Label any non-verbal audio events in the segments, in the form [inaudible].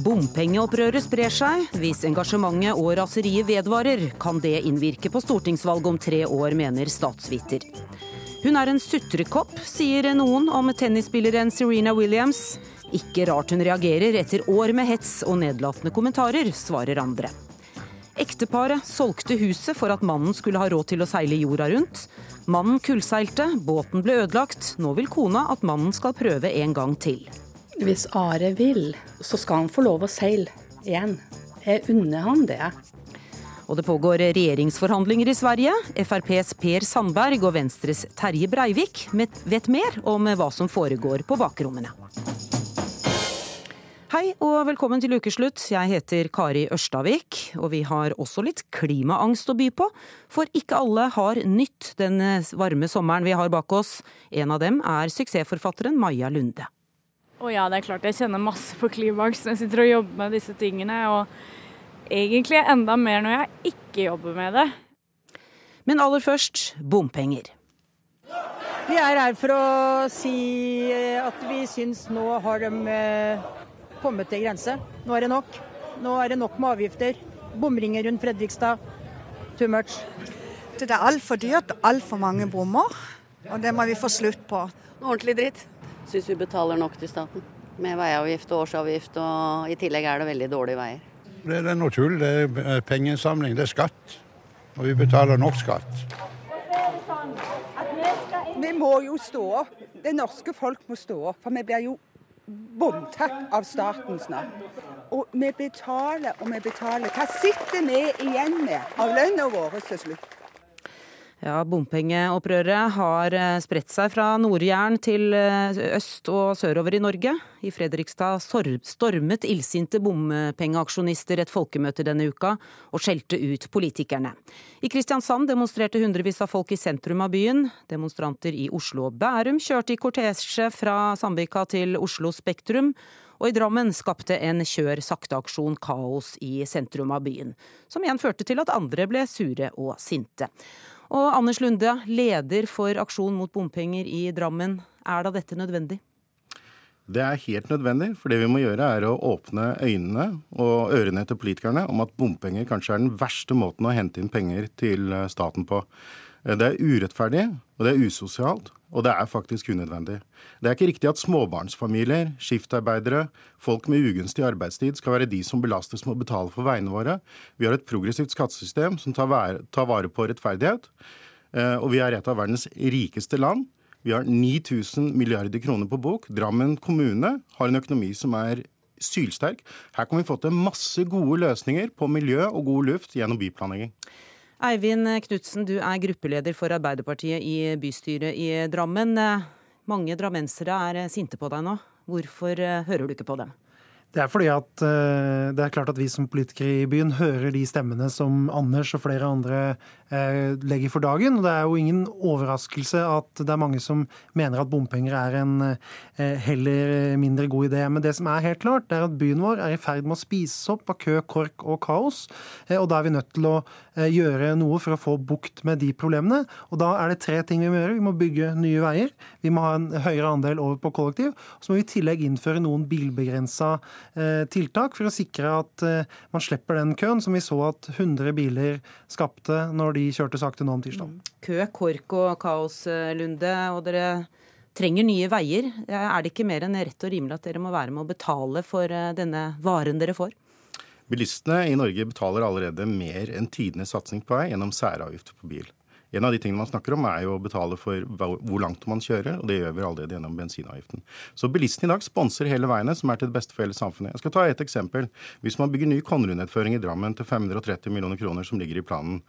Bompengeopprøret sprer seg. Hvis engasjementet og raseriet vedvarer, kan det innvirke på stortingsvalget om tre år, mener statsviter. Hun er en sutrekopp, sier noen om tennisspilleren Serena Williams. Ikke rart hun reagerer etter år med hets og nedlatende kommentarer, svarer andre. Ekteparet solgte huset for at mannen skulle ha råd til å seile jorda rundt. Mannen kullseilte, båten ble ødelagt. Nå vil kona at mannen skal prøve en gang til. Hvis Are vil, så skal han få lov å seile igjen. Jeg unner han det. Og det pågår regjeringsforhandlinger i Sverige. FrPs Per Sandberg og Venstres Terje Breivik vet mer om hva som foregår på bakrommene. Hei og velkommen til ukeslutt. Jeg heter Kari Ørstavik, og vi har også litt klimaangst å by på. For ikke alle har nytt den varme sommeren vi har bak oss. En av dem er suksessforfatteren Maja Lunde. Å ja, det er klart jeg kjenner masse på klimaks når jeg sitter og jobber med disse tingene. Og egentlig enda mer når jeg ikke jobber med det. Men aller først bompenger. Vi er her for å si at vi syns nå har de eh, kommet til grense. Nå er det nok. Nå er det nok med avgifter. Bomringer rundt Fredrikstad. Too much. Det er altfor dyrt, altfor mange bommer. Og det må vi få slutt på. Ordentlig dritt. Syns vi betaler nok til staten. Med veiavgift og årsavgift, og i tillegg er det veldig dårlige veier. Det er noe tull. Det er pengeinnsamling. Det er skatt. Og vi betaler nok skatt. Vi må jo stå opp. Det norske folk må stå opp. For vi blir jo voldtatt av staten snart. Og vi betaler og vi betaler. Hva sitter vi igjen med av lønna vår til slutt? Ja, Bompengeopprøret har eh, spredt seg fra Nord-Jæren til eh, øst og sørover i Norge. I Fredrikstad stormet illsinte bompengeaksjonister et folkemøte denne uka og skjelte ut politikerne. I Kristiansand demonstrerte hundrevis av folk i sentrum av byen. Demonstranter i Oslo og Bærum kjørte i kortesje fra Sandvika til Oslo Spektrum. Og i Drammen skapte en kjør sakte-aksjon kaos i sentrum av byen, som igjen førte til at andre ble sure og sinte. Og Anders Lunde, leder for Aksjon mot bompenger i Drammen. Er da dette nødvendig? Det er helt nødvendig, for det vi må gjøre er å åpne øynene og ørene til politikerne om at bompenger kanskje er den verste måten å hente inn penger til staten på. Det er urettferdig, og det er usosialt, og det er faktisk unødvendig. Det er ikke riktig at småbarnsfamilier, skiftarbeidere, folk med ugunstig arbeidstid skal være de som belastes med å betale for veiene våre. Vi har et progressivt skattesystem som tar vare på rettferdighet, eh, og vi er et av verdens rikeste land. Vi har 9000 milliarder kroner på bok. Drammen kommune har en økonomi som er sylsterk. Her kan vi få til masse gode løsninger på miljø og god luft gjennom byplanlegging. Eivind Knutsen, du er gruppeleder for Arbeiderpartiet i bystyret i Drammen. Mange drammensere er sinte på deg nå. Hvorfor eh, hører du ikke på dem? Det er fordi at eh, det er klart at vi som politikere i byen hører de stemmene som Anders og flere andre eh, legger for dagen. Og det er jo ingen overraskelse at det er mange som mener at bompenger er en eh, heller mindre god idé. Men det som er helt klart, er at byen vår er i ferd med å spises opp av kø, kork og kaos. Og da er vi nødt til å gjøre noe for å få bukt med de problemene. Og da er det tre ting vi må gjøre. Vi må bygge nye veier. Vi må ha en høyere andel over på kollektiv. Og så må vi i tillegg innføre noen bilbegrensa tiltak for å sikre at eh, man slipper den køen som vi så at 100 biler skapte når de kjørte sakte nå om tirsdag. Mm. Kø, kork og kaos, eh, Lunde. og dere trenger nye veier. Er det ikke mer enn rett og rimelig at dere må være med å betale for denne varen dere får? Bilistene i Norge betaler allerede mer enn tidenes satsing på vei gjennom særavgift på bil. En av de tingene man snakker om, er jo å betale for hvor langt man kjører, og det gjør vi allerede gjennom bensinavgiften. Så bilistene i dag sponser hele veiene, som er til det beste for hele samfunnet. Jeg skal ta et eksempel. Hvis man bygger ny Konnerud-nedføring i Drammen til 530 millioner kroner, som ligger i planen,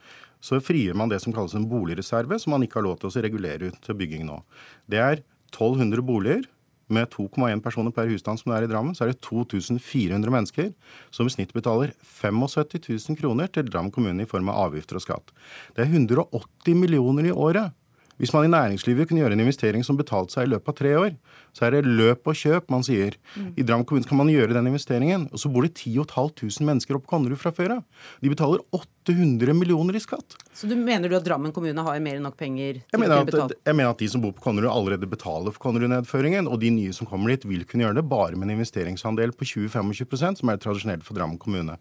så frigjør man det som kalles en boligreserve, som man ikke har lov til å regulere ut til bygging nå. Det er 1200 boliger med 2,1 personer per husstand som det er i Drammen, så er det 2400 mennesker som i snitt betaler 75 000 kroner til Drammen kommune i form av avgifter og skatt. Det er 180 millioner i året. Hvis man i næringslivet kunne gjøre en investering som betalte seg i løpet av tre år, så er det løp og kjøp man sier. Mm. I Drammen kommune kan man gjøre den investeringen, og så bor det 10 500 mennesker oppe på Konnerud fra før av. De betaler 800 millioner i skatt. Så du mener du at Drammen kommune har mer enn nok penger til Jeg å mener, kunne betale? at, jeg mener at de som bor på Konnerud allerede betaler for Konnerud-nedføringen, og de nye som kommer dit vil kunne gjøre det bare med en investeringsandel på 20-25 som er tradisjonelt for Drammen kommune.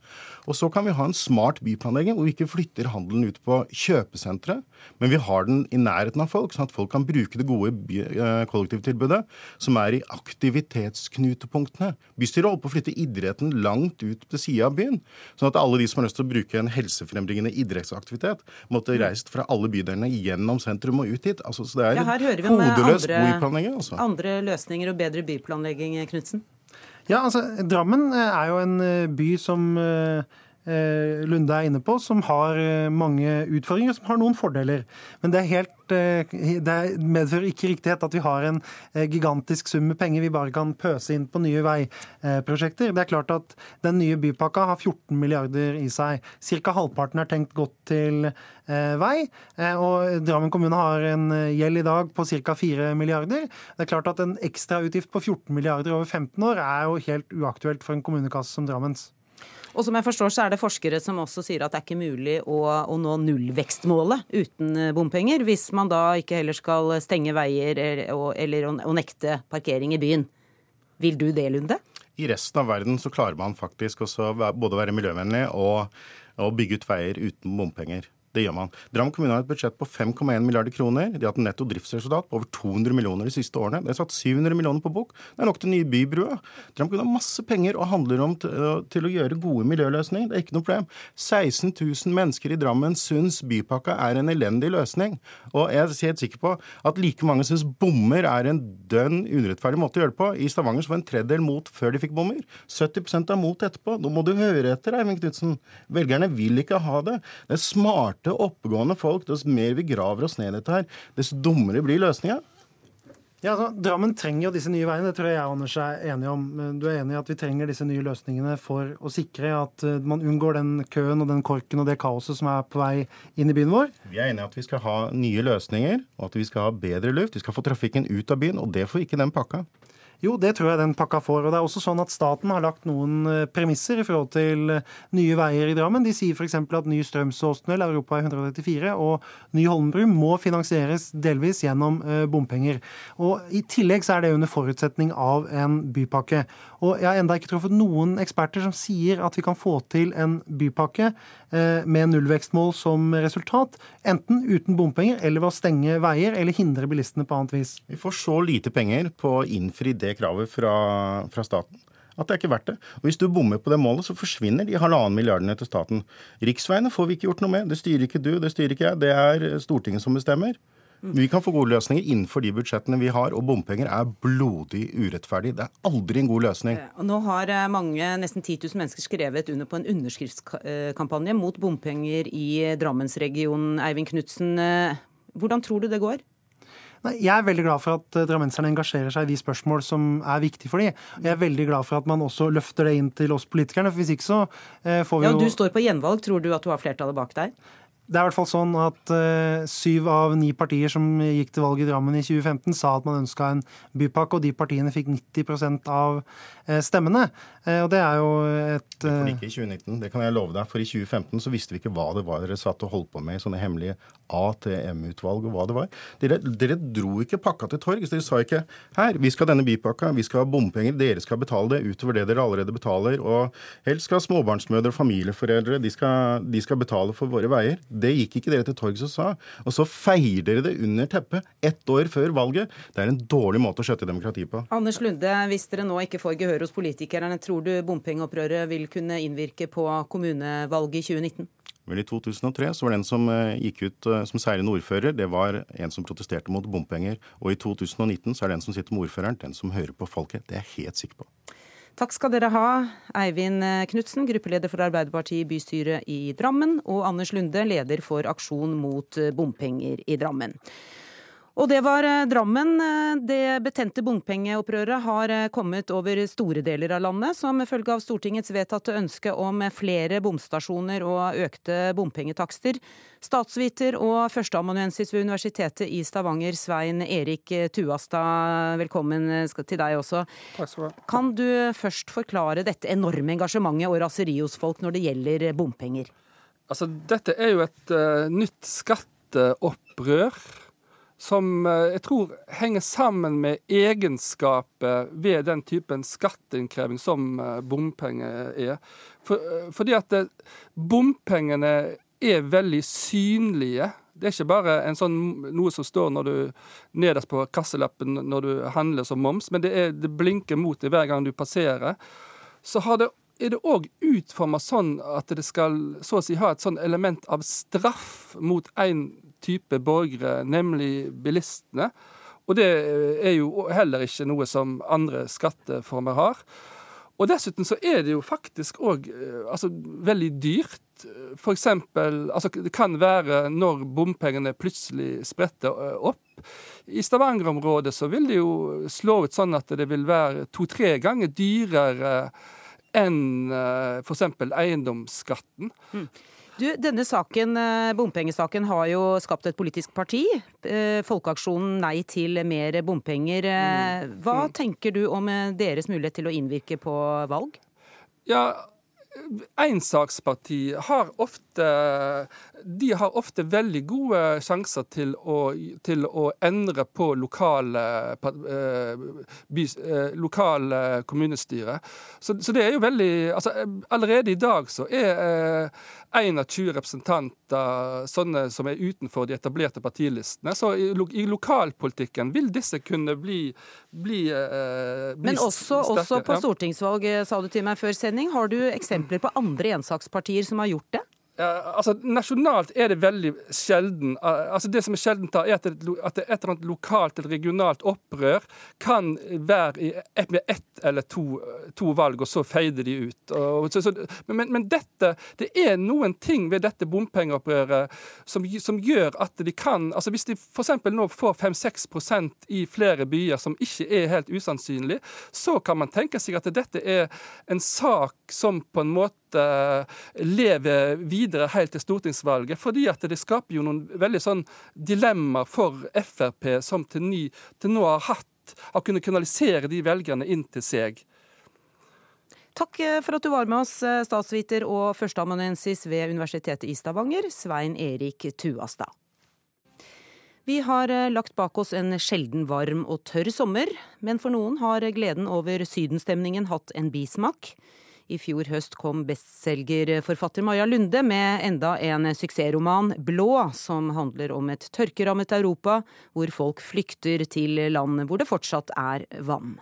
Og så kan vi ha en smart byplanlegging hvor vi ikke flytter handelen ut på kjøpesentre, men vi har den i nærheten av folk, sånn at folk kan bruke det gode eh, kollektivtilbudet som er i aktivitetsknutepunktene. Bystyret holder på å flytte idretten langt ut til sida av byen, sånn at alle de som har lyst til å bruke en helsefrembringende idrettsaktivitet, måtte reist fra alle bydelene gjennom sentrum og ut hit. Altså, så det er Ja, her hører vi om hodeløs andre. Altså. andre løsninger og bedre byplanlegging, Knutsen. Ja, altså, Drammen eh, er jo en eh, by som eh, eh, Lunde er inne på, som har eh, mange utfordringer, som har noen fordeler. Men det er helt eh, det medfører ikke riktighet at vi har en eh, gigantisk sum med penger vi bare kan pøse inn på nye veiprosjekter. Det er klart at den nye bypakka har 14 milliarder i seg. Cirka halvparten er tenkt godt til eh, vei. eh, Og Drammen kommune har en eh, gjeld i dag på ca. 4 milliarder. Det er klart at en ekstrautgift på 14 milliarder over 15 år er jo helt uaktuelt for en kommunekasse som Drammens. Og som jeg forstår, så er det forskere som også sier at det er ikke mulig å, å nå nullvekstmålet uten eh, bompenger, hvis man da ikke heller skal stenge veier eller, eller å, å nekte parkering i byen. Vil du det, Lunde? I resten av verden så klarer man faktisk også både å være miljøvennlig og, og bygge ut veier uten bompenger. Det gjør man. Drammen kommune har et budsjett på 5,1 milliarder kroner. De har hatt netto driftsresultat på over 200 millioner de siste årene. De har satt 700 millioner på bok. Det er nok til nye bybrua. Drammen kommune har masse penger og handler om til, å gjøre gode miljøløsninger. Det er ikke noe problem. 16 000 mennesker i Drammen syns bypakka er en elendig løsning. Og jeg er helt sikker på at like mange syns bommer er en dønn urettferdig måte å gjøre det på. I Stavanger så var en tredjedel mot før de fikk bommer. 70% er mot etterpå. Nå må du høre etter, Eivind Knutsen. Velgerne vil ikke ha det. Det er smarte, oppegående folk. Dess mer vi graver oss ned i dette her, dess dummere blir løsninga. Ja, altså, Drammen trenger jo disse nye veiene, det tror jeg jeg Anders er enig om. Du er enig i at vi trenger disse nye løsningene for å sikre at eh, man unngår den køen og den korken og det kaoset som er på vei inn i byen vår? Vi er enige i at vi skal ha nye løsninger, og at vi skal ha bedre luft. Vi skal få trafikken ut av byen, og det får ikke den pakka. Jo, det tror jeg den pakka får. Og det er også sånn at staten har lagt noen eh, premisser i forhold til eh, nye veier i Drammen. De sier f.eks. at ny Strømsåstunnel, Europa 134, og ny Holmenbru må finansieres delvis gjennom eh, bompenger. Og I tillegg så er det under forutsetning av en bypakke. Og jeg har enda ikke truffet noen eksperter som sier at vi kan få til en bypakke med nullvekstmål som resultat, enten uten bompenger eller ved å stenge veier eller hindre bilistene på annet vis. Vi får så lite penger på å innfri det kravet fra, fra staten at det er ikke verdt det. Og Hvis du bommer på det målet, så forsvinner de halvannen milliardene til staten. Riksveiene får vi ikke gjort noe med. Det styrer ikke du, det styrer ikke jeg. Det er Stortinget som bestemmer. Vi kan få gode løsninger innenfor de budsjettene vi har, og bompenger er blodig urettferdig. Det er aldri en god løsning. Og Nå har eh, mange, nesten 10 000 mennesker skrevet under på en underskriftskampanje mot bompenger i Drammensregionen. Eivind Knutsen, eh, hvordan tror du det går? Nei, Jeg er veldig glad for at eh, drammenserne engasjerer seg i de spørsmål som er viktige for dem. Jeg er veldig glad for at man også løfter det inn til oss politikerne. for Hvis ikke så eh, får vi jo Ja, og Du står på gjenvalg. Tror du at du har flertallet bak deg? Det er i hvert fall sånn at uh, syv av ni partier som gikk til valg i Drammen i 2015, sa at man ønska en bypakke, og de partiene fikk 90 av stemmene. Eh, og det er jo et Det får de eh, ikke i 2019, det kan jeg love deg. For i 2015 så visste vi ikke hva det var dere satt og holdt på med i sånne hemmelige ATM-utvalg og hva det var. Dere, dere dro ikke pakka til torgs. Dere sa ikke her, vi skal ha denne bypakka, vi skal ha bompenger, dere skal betale det utover det dere allerede betaler. Og helst skal småbarnsmødre og familieforeldre de skal, de skal betale for våre veier. Det gikk ikke dere til torgs og sa. Og så feier dere det under teppet ett år før valget. Det er en dårlig måte å skjøtte demokratiet på. Anders Lunde, hvis dere nå ikke får gehør hos politikerne, tror du bompengeopprøret vil kunne innvirke på kommunevalget i 2019? Vel, I 2003 så var den som eh, gikk ut eh, som seirende ordfører, det var en som protesterte mot bompenger. Og i 2019 så er den som sitter med ordføreren, den som hører på folket. Det er jeg helt sikker på. Takk skal dere ha, Eivind Knutsen, gruppeleder for Arbeiderpartiet i bystyret i Drammen, og Anders Lunde, leder for Aksjon mot bompenger i Drammen. Og det var eh, Drammen. Eh, Det betente bompengeopprøret har eh, kommet over store deler av landet, som følge av Stortingets vedtatte ønske om flere bomstasjoner og økte bompengetakster. Statsviter og førsteamanuensis ved Universitetet i Stavanger, Svein Erik Tuastad, velkommen til deg også. Takk skal du ha. Kan du først forklare dette enorme engasjementet og raseriet hos folk når det gjelder bompenger? Altså, dette er jo et uh, nytt skatteopprør som uh, jeg tror henger sammen med egenskapet ved den typen skatteinnkreving som uh, bompenger er. For, fordi at det, bompengene er veldig synlige. Det er ikke bare sånn, noe som står når du, nederst på kasselappen når du handler som moms, men det, er, det blinker mot deg hver gang du passerer. Så det er det òg utforma sånn at det skal så å si ha et sånn element av straff mot én type borgere, nemlig bilistene. Og det er jo heller ikke noe som andre skatteformer har. Og dessuten så er det jo faktisk òg eh, altså, veldig dyrt. For eksempel, altså, det kan være når bompengene plutselig spretter eh, opp. I Stavanger-området så vil det jo slå ut sånn at det vil være to-tre ganger dyrere enn uh, f.eks. eiendomsskatten. Mm. Du, denne saken, eh, Bompengesaken har jo skapt et politisk parti. Eh, Folkeaksjonen Nei til mer bompenger. Mm. Hva mm. tenker du om deres mulighet til å innvirke på valg? Ja, Ensaksparti har ofte de har ofte veldig gode sjanser til å, til å endre på lokale, eh, eh, lokale kommunestyre. Så, så, det er jo veldig altså, Allerede i dag så er 21 representanter sånne som er utenfor de etablerte partilistene. Så i, i lokalpolitikken vil disse kunne bli, bli, bli Men også, også på stortingsvalg, sa du til meg før sending. Har du eksempler på andre ensakspartier som har gjort det? Altså, Nasjonalt er det veldig sjelden altså Det som er sjeldent, er at, det, at et eller annet lokalt eller regionalt opprør kan være i, med ett eller to, to, valg, og så feider de ut. Og, så, så, men, men, dette, det er noen ting ved dette bompengeopprøret som, som gjør at de kan altså Hvis de f.eks. nå får 5-6% i flere byer, som ikke er helt usannsynlig, så kan man tenke seg at dette er en sak som på en måte leve videre helt til stortingsvalget. Fordi at det skaper jo noen veldig sånn dilemmaer for Frp, som til, ny, til nå har hatt har kunnet kanalisere de velgerne inn til seg. Takk eh, for at du var med oss, eh, statsviter og førsteamanuensis ved Universitetet i Stavanger, Svein Erik Tuastad. Vi har eh, lagt bak oss en sjelden varm og tørr sommer, men for noen har gleden over sydenstemningen hatt en bismak. I fjor høst kom bestselgerforfatter Maja Lunde med enda en suksessroman, 'Blå', som handler om et tørkerammet Europa hvor folk flykter til land hvor det fortsatt er vann.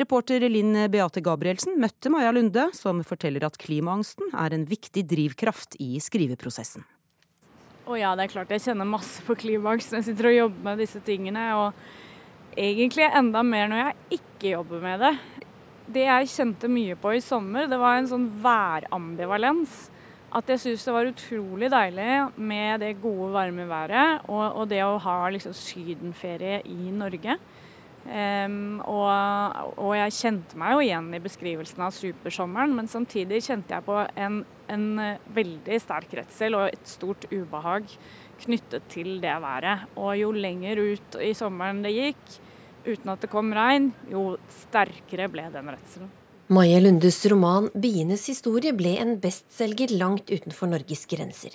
Reporter Linn Beate Gabrielsen møtte Maja Lunde, som forteller at klimaangsten er en viktig drivkraft i skriveprosessen. Å ja, det er klart jeg kjenner masse på klimaangst når jeg sitter og jobber med disse tingene. Og egentlig enda mer når jeg ikke jobber med det. Det jeg kjente mye på i sommer, det var en sånn værambivalens. At jeg syns det var utrolig deilig med det gode, varme været og, og det å ha liksom sydenferie i Norge. Um, og, og, jeg kjente meg jo igjen i beskrivelsen av supersommeren, men samtidig kjente jeg på en, en veldig sterk redsel og et stort ubehag knyttet til det været. Og jo lenger ut i sommeren det gikk, uten at det kom regn, jo sterkere ble den redselen. Maja Lundes roman 'Bienes historie' ble en bestselger langt utenfor Norges grenser.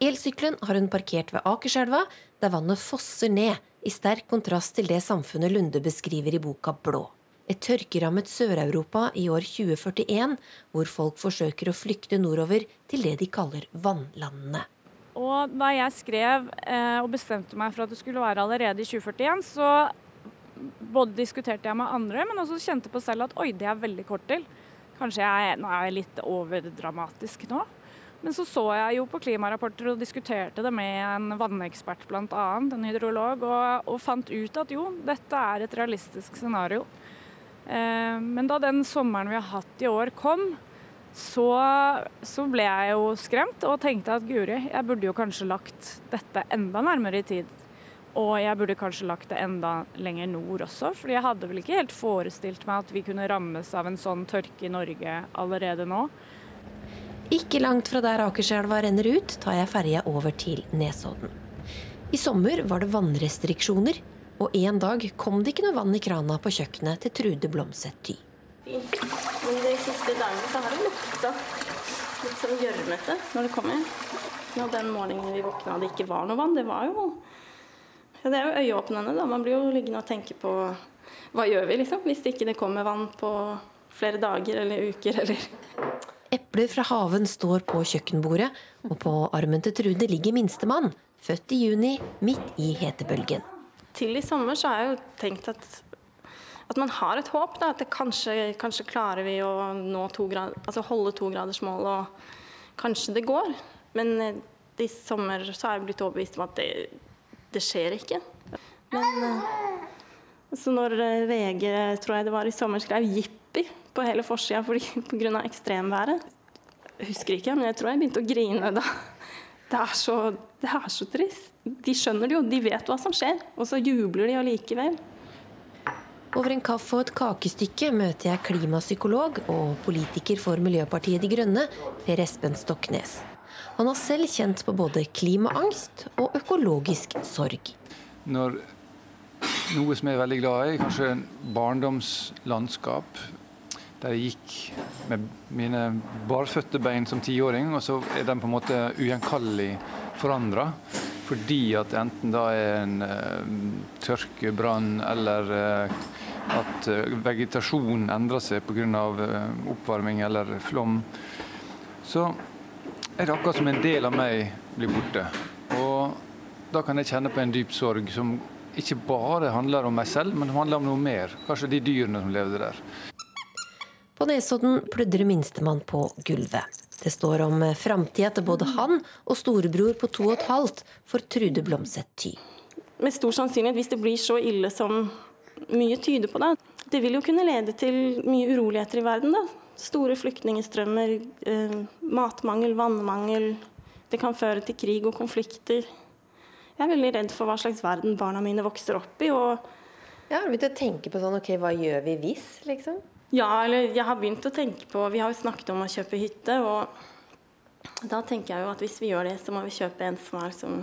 Elsykkelen har hun parkert ved Akerselva, der vannet fosser ned, i sterk kontrast til det samfunnet Lunde beskriver i boka 'Blå'. Et tørkerammet Sør-Europa i år 2041, hvor folk forsøker å flykte nordover til det de kaller vannlandene. Og da jeg skrev eh, og bestemte meg for at det skulle være allerede i 2041, så både diskuterte jeg med andre, men også kjente på selv at oi, det er veldig kort til. Kanskje jeg nå er jeg litt overdramatisk nå. Men så så jeg jo på klimarapporter og diskuterte det med en vannekspert bl.a., en hydrolog, og, og, fant ut at jo, dette er et realistisk scenario. Eh, men da den sommeren vi har hatt i år kom, så, så, ble jeg jo skremt og tenkte at guri, jeg burde jo kanskje lagt dette enda nærmere i tid og jeg burde kanskje lagt det enda lenger nord også, fordi jeg hadde vel ikke helt forestilt meg at vi kunne rammes av en sånn tørke i Norge allerede nå. Ikke langt fra der Akerselva renner ut, tar jeg ferja over til Nesodden. I sommer var det vannrestriksjoner, og en dag kom det ikke noe vann i krana på kjøkkenet til Trude Blomseth Ty. Men de siste dagene så har det lukta litt sånn gjørmete når det kommer. Når den morgenen vi våkna og det ikke var noe vann, det var jo Det er jo øyeåpnende, da. Man blir jo liggende og tenke på hva gjør vi, liksom, hvis ikke det kommer vann på flere dager eller uker, eller Epler fra haven står på kjøkkenbordet, og på armen til Trude ligger minstemann, født i juni, midt i hetebølgen. Til i sommer så har jeg jo tenkt at, at man har et håp. Da, at det kanskje, kanskje klarer vi å nå to grad, altså holde togradersmålet, og kanskje det går. Men eh, i sommer så har jeg blitt overbevist om at det, det skjer ikke. Men eh, så når eh, VG, tror jeg det var i sommer, skrev 'jippi' på hele forsida [laughs] pga. ekstremværet Jeg husker ikke, men jeg tror jeg begynte å grine da. Det er, så, det er så trist. De skjønner det jo, de vet hva som skjer, og så jubler de allikevel. Over en kaffe og et kakestykke møter jeg klimapsykolog og politiker for Miljøpartiet De Grønne, Per Espen Stoknes. Han har selv kjent på både klimaangst og økologisk sorg. Når noe som jeg er veldig glad i, kanskje barndomslandskap, der jeg gikk med mine barføtte bein som tiåring, og så er de på en måte ugjenkallelig forandra. Fordi at enten da er en uh, tørkebrann eller uh, at uh, vegetasjonen endrer seg pga. Uh, oppvarming eller flom, så er det akkurat som en del av meg blir borte. Og da kan jeg kjenne på en dyp sorg som ikke bare handler om meg selv, men handler om noe mer. Kanskje de dyrene som levde der. På Nesodden pludrer minstemann på gulvet. Det står om framtida til både han og storebror på to og et halvt for Trude Blomseth Ty. Med stor sannsynlighet, hvis det blir så ille som mye tyder på det, det vil jo kunne lede til mye uroligheter i verden. da. Store flyktningstrømmer, eh, matmangel, vannmangel. Det kan føre til krig og konflikter. Jeg er veldig redd for hva slags verden barna mine vokser opp i. og ja, Har du begynt å tenke på sånn, ok, hva gjør vi hvis, liksom? Ja, eller jeg har begynt å tenke på Vi har jo snakket om å kjøpe hytte, og da tenker jeg jo at hvis vi gjør det, så må vi kjøpe en som er liksom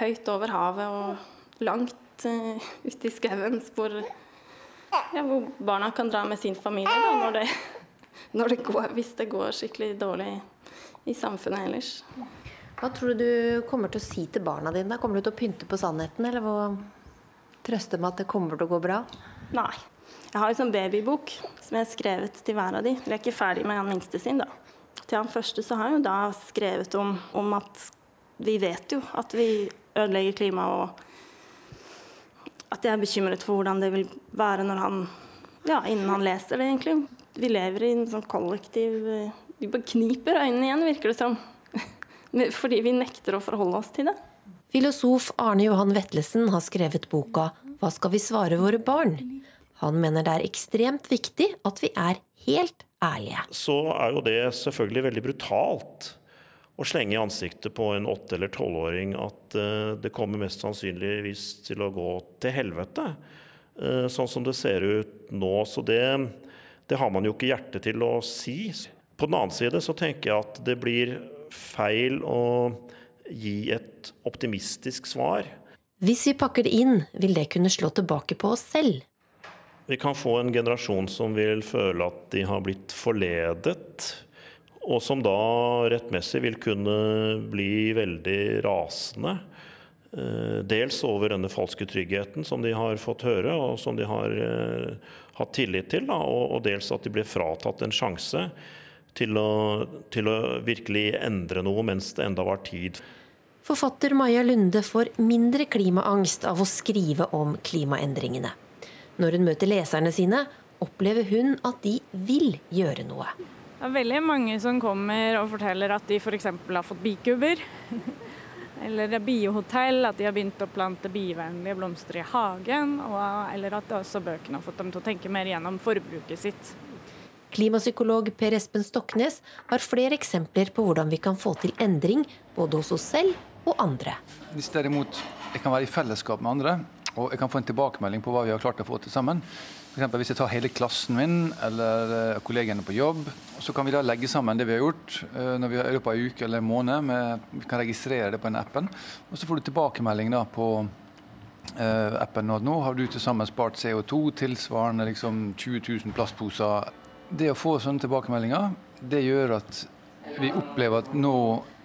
høyt over havet og langt uh, ute i skauen, hvor, ja, hvor barna kan dra med sin familie da, når det, det går, hvis det går skikkelig dårlig i samfunnet ellers. Hva tror du du kommer til å si til barna dine? Kommer du til å pynte på sannheten, eller hva? trøste med at det kommer til å gå bra? Nei. Jeg har en sånn babybok som jeg har skrevet til hver av de. Jeg er ikke ferdig med han minste sin, da. Til han første så har jeg jo da skrevet om, om at vi vet jo at vi ødelegger klimaet, og at jeg er bekymret for hvordan det vil være når han Ja, innen han leser det, egentlig. Vi lever i en sånn kollektiv Vi bare kniper øynene igjen, virker det som. [laughs] Fordi vi nekter å forholde oss til det. Filosof Arne Johan Vetlesen har skrevet boka 'Hva skal vi svare våre barn?' Han mener det er ekstremt viktig at vi er helt ærlige. Så er jo det selvfølgelig veldig brutalt å slenge i ansiktet på en åtte- eller tolvåring at uh, det kommer mest sannsynligvis til å gå til helvete. Uh, sånn som det ser ut nå. Så det, det har man jo ikke hjerte til å si. På den annen side så tenker jeg at det blir feil å gi et optimistisk svar. Hvis vi pakker det inn, vil det kunne slå tilbake på oss selv. Vi kan få en generasjon som vil føle at de har blitt forledet, og som da rettmessig vil kunne bli veldig rasende. Eh, dels over denne falske tryggheten som de har fått høre, og som de har uh, hatt tillit til. Da, og, og, dels at de blir fratatt en sjanse til å, til å virkelig endre noe mens det enda var tid. Forfatter Maja Lunde får mindre klimaangst av å skrive om klimaendringene. Når hun møter leserne sine, opplever hun at de vil gjøre noe. Det er veldig mange som kommer og forteller at de f.eks. har fått bikubber. [laughs] Eller biohotell, at de har begynt å plante bivennlige blomster i hagen. Og, eller at også bøkene har fått dem til å tenke mer gjennom forbruket sitt. Klimapsykolog Per Espen Stoknes har flere eksempler på hvordan vi kan få til endring både hos oss selv og andre. Hvis derimot jeg kan være i fellesskap med andre, og jeg kan få en tilbakemelding på hva vi har klart å få til sammen. For Hvis jeg tar hele klassen min eller uh, kollegene på jobb, så kan vi da legge sammen det vi har gjort uh, når vi har i løpet av en uke eller en måned. Med, vi kan registrere det på den appen. Og så får du tilbakemelding da på eh, appen at nå har du til sammen spart CO2 tilsvarende liksom 20 000 plastposer. Det å få sånne tilbakemeldinger, det gjør at vi opplever at nå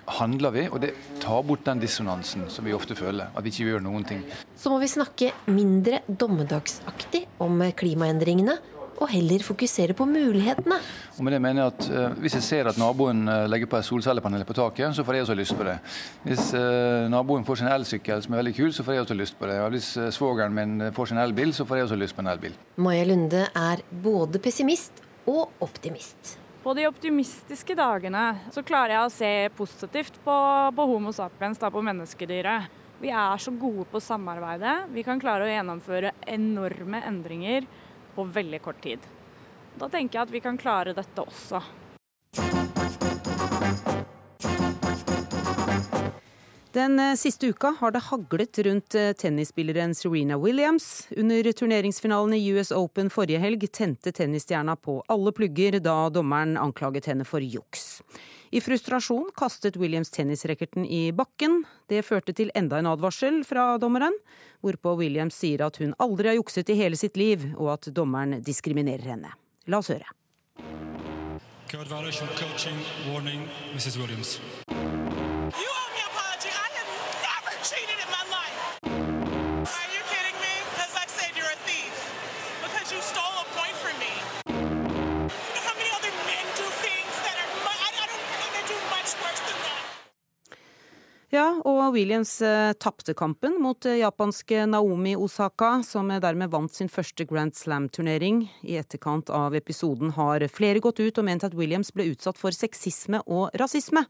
handler vi, og det tar bort den dissonansen som vi ofte føler. At vi ikke gjør noen ting. Så må vi snakke mindre dommedagsaktig om klimaendringene, og heller fokusere på mulighetene. Og med det mener jeg at eh, Hvis jeg ser at naboen uh, legger på et solcellepanel på taket, så får jeg også lyst på det. Hvis eh, naboen får sin elsykkel som er veldig kul, så får jeg også lyst på det. Og hvis uh, svogeren min får sin elbil, så får jeg også lyst på en elbil. Maja Lunde er både pessimist og optimist. På de optimistiske dagene så klarer jeg å se positivt på, på Homo sapiens, da, på menneskedyret. Vi er så gode på samarbeidet. Vi kan klare å gjennomføre enorme endringer på veldig kort tid. Da tenker jeg at vi kan klare dette også. Den eh, siste uka har det haglet rundt eh, tennisspilleren Serena Williams. Under turneringsfinalen i US Open forrige helg tente tennisstjerna på alle plugger da dommeren anklaget henne for juks. I frustrasjon kastet Williams tennisracketen i bakken. Det førte til enda en advarsel fra dommeren, hvorpå Williams sier at hun aldri har jukset i hele sitt liv, og at dommeren diskriminerer henne. La oss høre. Code. Ja, og Williams eh, tapte kampen mot eh, japanske Naomi Osaka, som dermed vant sin første Grand Slam-turnering. I etterkant av episoden har flere gått ut og ment at Williams ble utsatt for sexisme og rasisme.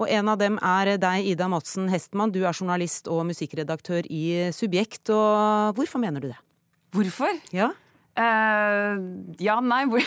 Og en av dem er deg, Ida Madsen Hestmann. Du er journalist og musikkredaktør i Subjekt. Og hvorfor mener du det? Hvorfor? Ja. Uh, ja, nei hvor,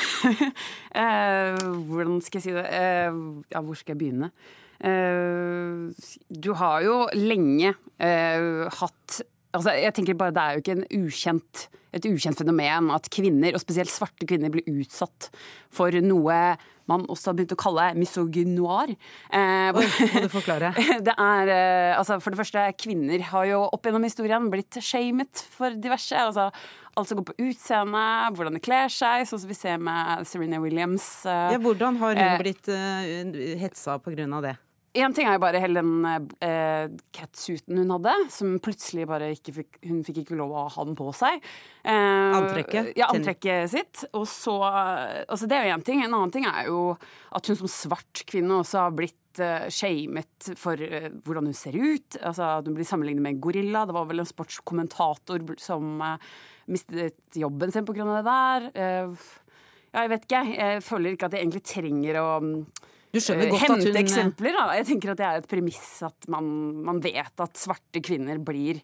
uh, [laughs] Hvordan skal jeg si det? Uh, ja, hvor skal jeg begynne? Du har jo lenge hatt Altså, jeg tenker bare Det er jo ikke en ukjent, et ukjent fenomen at kvinner, og spesielt svarte kvinner, blir utsatt for noe man også har begynt å kalle misogynoir. Eh, Oi, må du forklare? [laughs] Det er, eh, altså For det første, kvinner har jo opp gjennom historien blitt shamet for diverse. altså Alt som går på utseende, hvordan de kler seg, sånn som vi ser med Serena Williams. Eh, ja, hvordan har hun eh, blitt uh, hetsa av det? Én ting er jo bare hele den eh, catsuiten hun hadde, som plutselig bare ikke fikk Hun fikk ikke lov å ha den på seg. Eh, antrekket? Ja, antrekket sitt. Og så Altså, det er jo én ting. En annen ting er jo at hun som svart kvinne også har blitt uh, shamet for uh, hvordan hun ser ut. Altså, At Hun blir sammenlignet med en gorilla. Det var vel en sportskommentator som uh, mistet jobben sin på grunn av det der. ja, jeg vet ikke. Jeg føler ikke at jeg egentlig trenger å um, du skjønner godt Hente at hun eksempler, da. Jeg tenker at det er et premiss at man, man, vet at svarte kvinner blir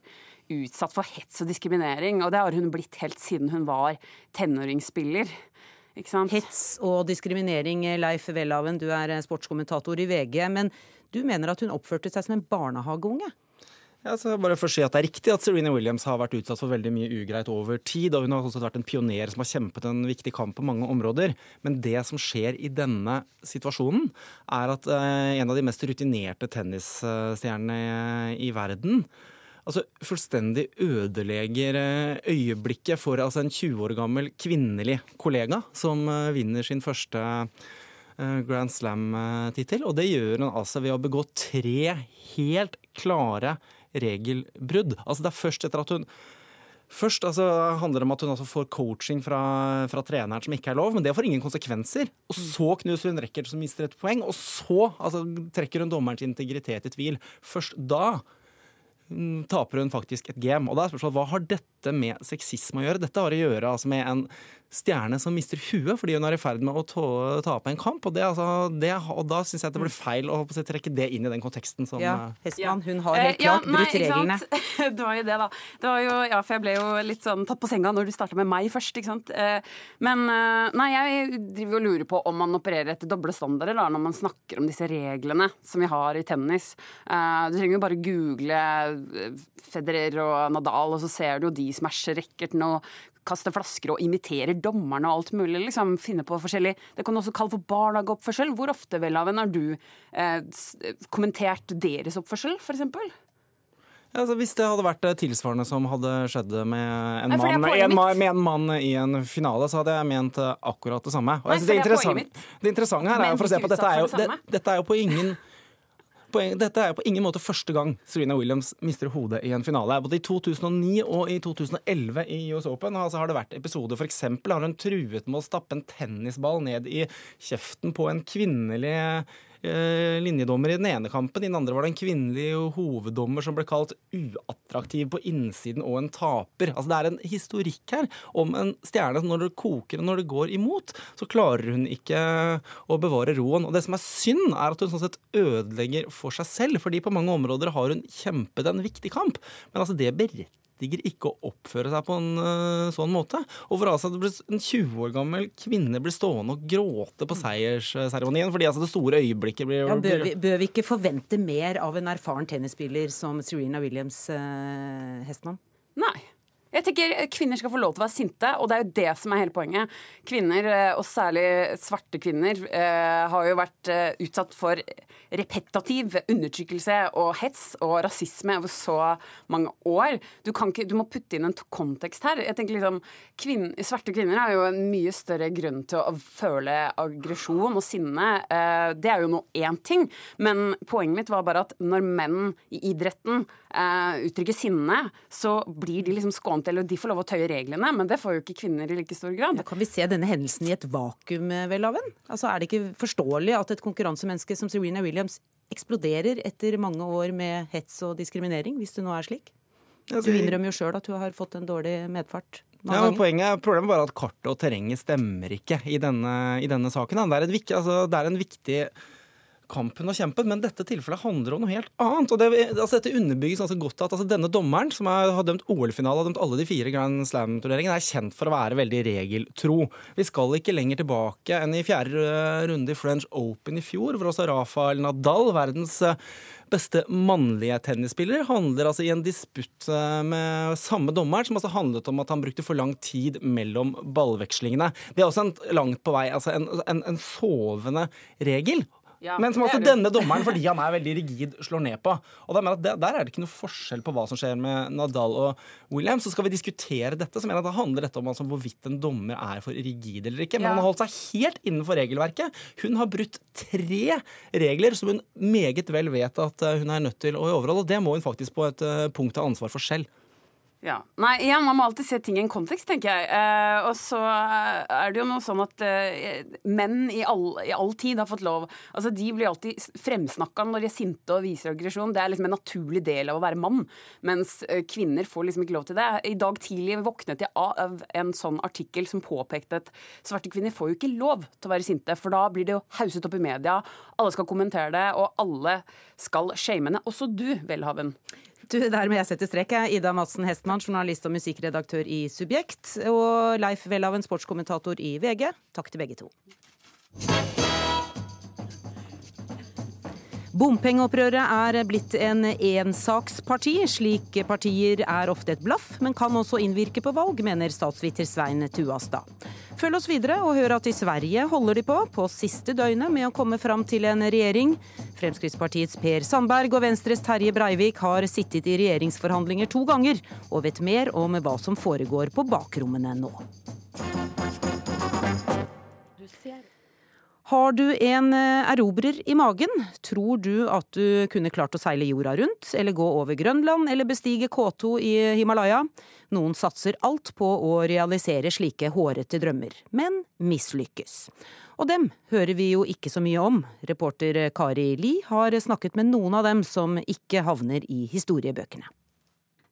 utsatt for hets og diskriminering. Og det har hun blitt helt siden hun var tenåringsspiller. Hets og diskriminering, Leif Welhaven, du er sportskommentator i VG. Men du mener at hun oppførte seg som en barnehageunge? Ja, så bare for å si at Det er riktig at Serena Williams har vært utsatt for veldig mye ugreit over tid. og Hun har også vært en pioner som har kjempet en viktig kamp på mange områder. Men det som skjer i denne situasjonen, er at eh, en av de mest rutinerte tennisstjernene i verden altså fullstendig ødelegger eh, øyeblikket for altså en 20 år gammel kvinnelig kollega som eh, vinner sin første Grand Slam-tittel. Og det gjør hun altså ved å begå tre helt klare regelbrudd. Altså Det er først etter at hun Først altså, handler det om at hun altså får coaching fra, fra, treneren som ikke er lov, men det får ingen konsekvenser. Og så knuser hun racket som mister et poeng, og så altså, trekker hun dommerens integritet i tvil. Først da mm, taper hun faktisk et game. Og da er spørsmålet, Hva har dette med sexisme å gjøre? Dette har å gjøre altså, med en stjerne som mister huet fordi hun er i ferd med å tape en kamp. Og, det, altså, det, og da syns jeg det blir feil å trekke det inn i den konteksten som Ja, eh, Hestmann, hun har helt eh, klart ja, brutt reglene. [laughs] Det var jo det, da. Det var jo, ja, for jeg ble jo litt sånn tatt på senga når du starta med meg først, ikke sant. Eh, men nei, jeg driver og lurer på om man opererer etter doble standarder da, når man snakker om disse reglene som vi har i tennis. Du trenger jo bare google Federer og Nadal, og så ser du jo de smasher racketen og kaster flasker og imiterer dommerne og alt mulig. liksom finne på forskjellig. Det kan du også kalle for barnehageoppførsel. Hvor ofte vel av har du eh, kommentert deres oppførsel, f.eks.? Ja, altså hvis det hadde vært tilsvarende som hadde skjedd med en, Nei, mann, en, med en mann i en finale, så hadde jeg ment akkurat det samme. Nei, det, interessant, det, interessante her er for å se på dette er jo, det, dette er jo på ingen poeng, dette er på ingen måte første gang Serena Williams mister hodet i en finale. Både i 2009 og i 2011 i US Open altså har det vært episoder. F.eks. har hun truet med å stappe en tennisball ned i kjeften på en kvinnelig linjedommer i den ene kampen. I den andre var det en kvinnelig hoveddommer som ble kalt uattraktiv på innsiden og en taper. Altså Det er en historikk her om en stjerne som når det koker og når det går imot, så klarer hun ikke å bevare roen. Og det som er synd, er at hun sånn sett ødelegger for seg selv, fordi på mange områder har hun kjempet en viktig kamp. Men altså det beretter berettiger ikke å oppføre seg på en uh, sånn måte. Og for altså en 20 år gammel kvinne blir stående og gråte på seiersseremonien fordi altså det store øyeblikket blir, ja, bør, vi, bør, vi, ikke forvente mer av en erfaren tennisspiller som Serena Williams, uh, Hestmann? Nei. Jeg tenker Kvinner skal få lov til å være sinte, og det er jo det som er hele poenget. Kvinner, eh, og særlig svarte kvinner, har jo vært utsatt for repetativ undertrykkelse og hets og rasisme over så mange år. Du, ikke, du må putte inn en kontekst her. Jeg tenker liksom, kvinn, Svarte kvinner har jo en mye større grunn til å føle aggresjon og sinne. Eh, det er jo nå én ting, men poenget mitt var bare at når menn i idretten eh, uttrykker sinne, så blir de liksom skånet, eller de får lov å tøye reglene, men det får jo ikke kvinner i like stor grad. Ja, kan vi se denne hendelsen i et vakuum, Welhaven? Altså, er det ikke forståelig at et konkurransemenneske som Serena Williams eksploderer etter mange år med hets og diskriminering, hvis det nå er slik? Du innrømmer jo sjøl at du har fått en dårlig medfart. Ja, men poenget, Problemet er bare at kartet og terrenget stemmer ikke i denne, i denne saken. Det er, viktig, altså, det er en viktig kamp hun har kjempet, men dette tilfellet handler om noe helt annet. og det, altså, Dette underbygges ganske godt at altså, denne dommeren, som er, har dømt OL-finale, har dømt alle de fire Grand Slam-turneringene, er kjent for å være veldig regeltro. Vi skal ikke lenger tilbake enn i fjerde runde i French Open i fjor, hvor også Rafael Nadal, verdens eh, beste mannlige tennisspiller, handler altså i en disputt eh, med samme dommeren, som altså handlet om at han brukte for lang tid mellom ballvekslingene. Det er også en, langt på vei altså en, en, en sovende regel. Ja, men som også denne dommeren, fordi han er veldig rigid, slår ned på. Og der, der er det ikke noe forskjell på hva som skjer med Nadal og William. Så skal vi diskutere dette, så mener jeg at det handler dette om altså, hvorvidt en dommer er for rigid eller ikke. Men ja. han har holdt seg helt innenfor regelverket. Hun har brutt tre regler som hun meget vel vet at eh, hun er nødt til å overholde. Og det må hun faktisk på et eh, punkt ta ansvar for selv. Ja. Nei, igjen, man må alltid se ting i en kontekst, tenker jeg. Eh, og så er det jo noe sånn at eh, menn i all, i all, tid har fått lov Altså, De blir alltid fremsnakka når de er sinte og viser aggresjon. Det er liksom en naturlig del av å være mann. Mens eh, kvinner får liksom ikke lov til det. I dag tidlig våknet jeg av en sånn artikkel som påpekte at svarte kvinner får jo ikke lov til å være sinte, for da blir det jo hauset opp i media. Alle skal kommentere det, og alle skal shame henne. Også du, Welhaven. Du, Der må jeg sette strek. Ida Madsen Hestmann, journalist og musikkredaktør i Subjekt. Og Leif Welhaven, sportskommentator i VG. Takk til begge to. Bompengeopprøret er blitt en ensaksparti. Slike partier er ofte et blaff, men kan også innvirke på valg, mener statsviter Svein Tuastad. Følg oss videre og hør at i Sverige holder de på, på siste døgnet, med å komme fram til en regjering. Fremskrittspartiets Per Sandberg og Venstres Terje Breivik har sittet i regjeringsforhandlinger to ganger, og vet mer om hva som foregår på bakrommene nå. Du ser har du en eh, erobrer i magen? Tror du at du kunne klart å seile jorda rundt, eller gå over Grønland, eller bestige K2 i Himalaya? Noen satser alt på å realisere slike hårete drømmer, men mislykkes. Og dem hører vi jo ikke så mye om. Reporter Kari Li har snakket med noen av dem som ikke havner i historiebøkene.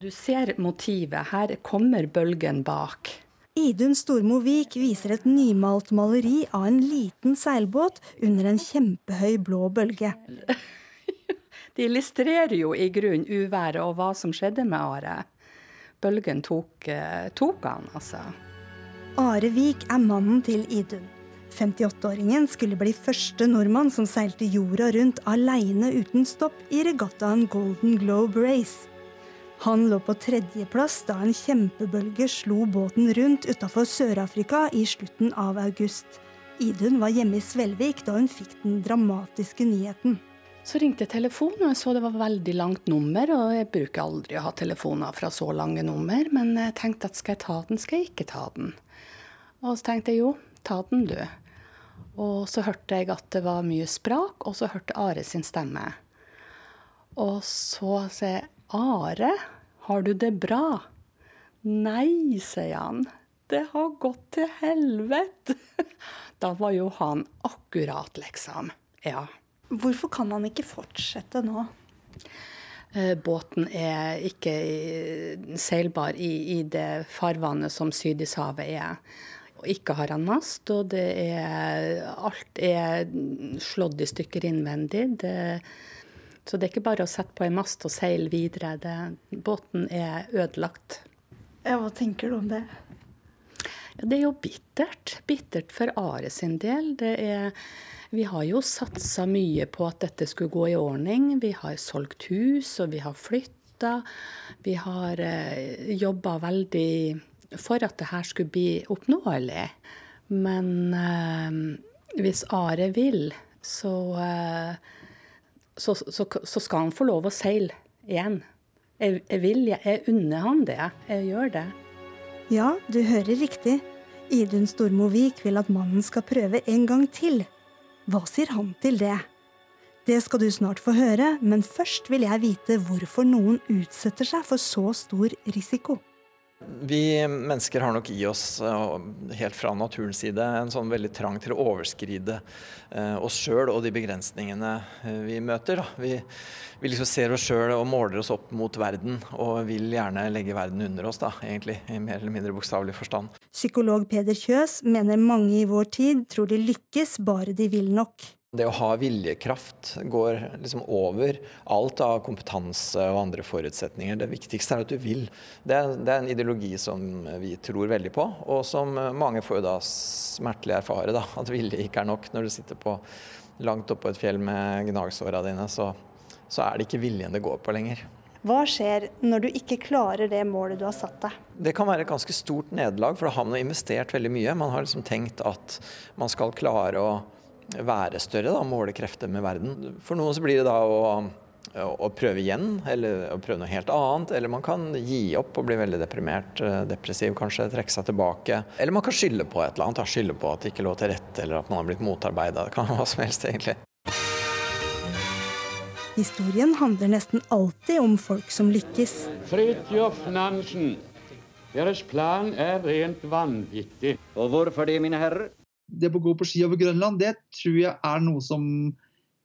Du ser motivet, her kommer bølgen bak. Idun Stormo Vik viser et nymalt maleri av en liten seilbåt under en kjempehøy blå bølge. [laughs] De illustrerer jo i grunnen uværet og hva som skjedde med Are. Bølgen tok, eh, tok han, altså. Are Vik er mannen til Idun. 58-åringen skulle bli første nordmann som seilte jorda rundt aleine uten stopp i regattaen Golden Globe Race. Han lå på tredjeplass da en kjempebølge slo båten rundt utafor Sør-Afrika i slutten av august. Idun var hjemme i Svelvik da hun fikk den dramatiske nyheten. Så ringte telefonen, og jeg så det var veldig langt nummer. Og jeg bruker aldri å ha telefoner fra så lange nummer, men jeg tenkte at skal jeg ta den, skal jeg ikke ta den. Og så tenkte jeg jo, ta den du. Og så hørte jeg at det var mye sprak, og så hørte Are sin stemme. Og så sier jeg, Are, har du det bra? Nei, sier han. Det har gått til helvete. [laughs] Da var jo han akkurat, liksom. Ja. Hvorfor kan han ikke fortsette nå? Eh, båten er ikke seilbar i, i det farvannet som Sydishavet er. Ikke har han mast, og det er, alt er slått i stykker innvendig. Det, så det er ikke bare å sette på en mast og seile videre. Det, båten er ødelagt. Ja, hva tenker du om det? Ja, det er jo bittert. Bittert for Are sin del. Det er vi har jo satsa mye på at dette skulle gå i ordning. Vi har solgt hus, og vi har flytta. Vi har eh, jobba veldig for at det her skulle bli oppnåelig. Men eh, hvis Are vil, så, eh, så, så, så, skal han få lov å seile igjen. Jeg, jeg vil, jeg, jeg unner han det. Jeg gjør det. Ja, du hører riktig. Idun Stormo Vik vil at mannen skal prøve en gang til. Hva sier han til det? Det skal du snart få høre, men først vil jeg vite hvorfor noen utsetter seg for så stor risiko. Vi mennesker har nok i oss, eh, helt fra naturens side, en sånn veldig trang til å overskride eh, oss sjøl og de begrensningene eh, vi møter. Vi, vi liksom ser oss sjøl og måler oss opp mot verden, og vil gjerne legge verden under oss, da, egentlig, i mer eller mindre bokstavelig forstand. Psykolog Peder Kjøs mener mange i vår tid tror de lykkes bare de vil nok. Det å ha viljekraft går liksom over alt av kompetanse og andre forutsetninger. Det viktigste er at du vil. Det er, det er, en ideologi som vi tror veldig på, og som mange får da smertelig erfare. Da, at vilje ikke er nok. Når du sitter på, langt oppå et fjell med gnagsåra dine, så, så er det ikke viljen det går på lenger. Hva skjer når du ikke klarer det målet du har satt deg? Det kan være et ganske stort nederlag, for da har man investert veldig mye. Man har liksom tenkt at man skal klare å være større, da, måle krefter med verden. For noen så blir det da å, å, prøve igjen, eller å prøve noe helt annet. Eller man kan gi opp og bli veldig deprimert, eh, depressiv kanskje, trekke seg tilbake. Eller man kan skylde på et eller annet, skylde på at det ikke lå til rette, eller at man har blitt motarbeida. Det kan være hva som helst, egentlig. Historien handler nesten alltid om folk som lykkes. Fridtjof Nansen. Deres plan er rent vanvittig. Og hvorfor det, mine herrer? Det å gå på ski over Grønland, det tror jeg er noe som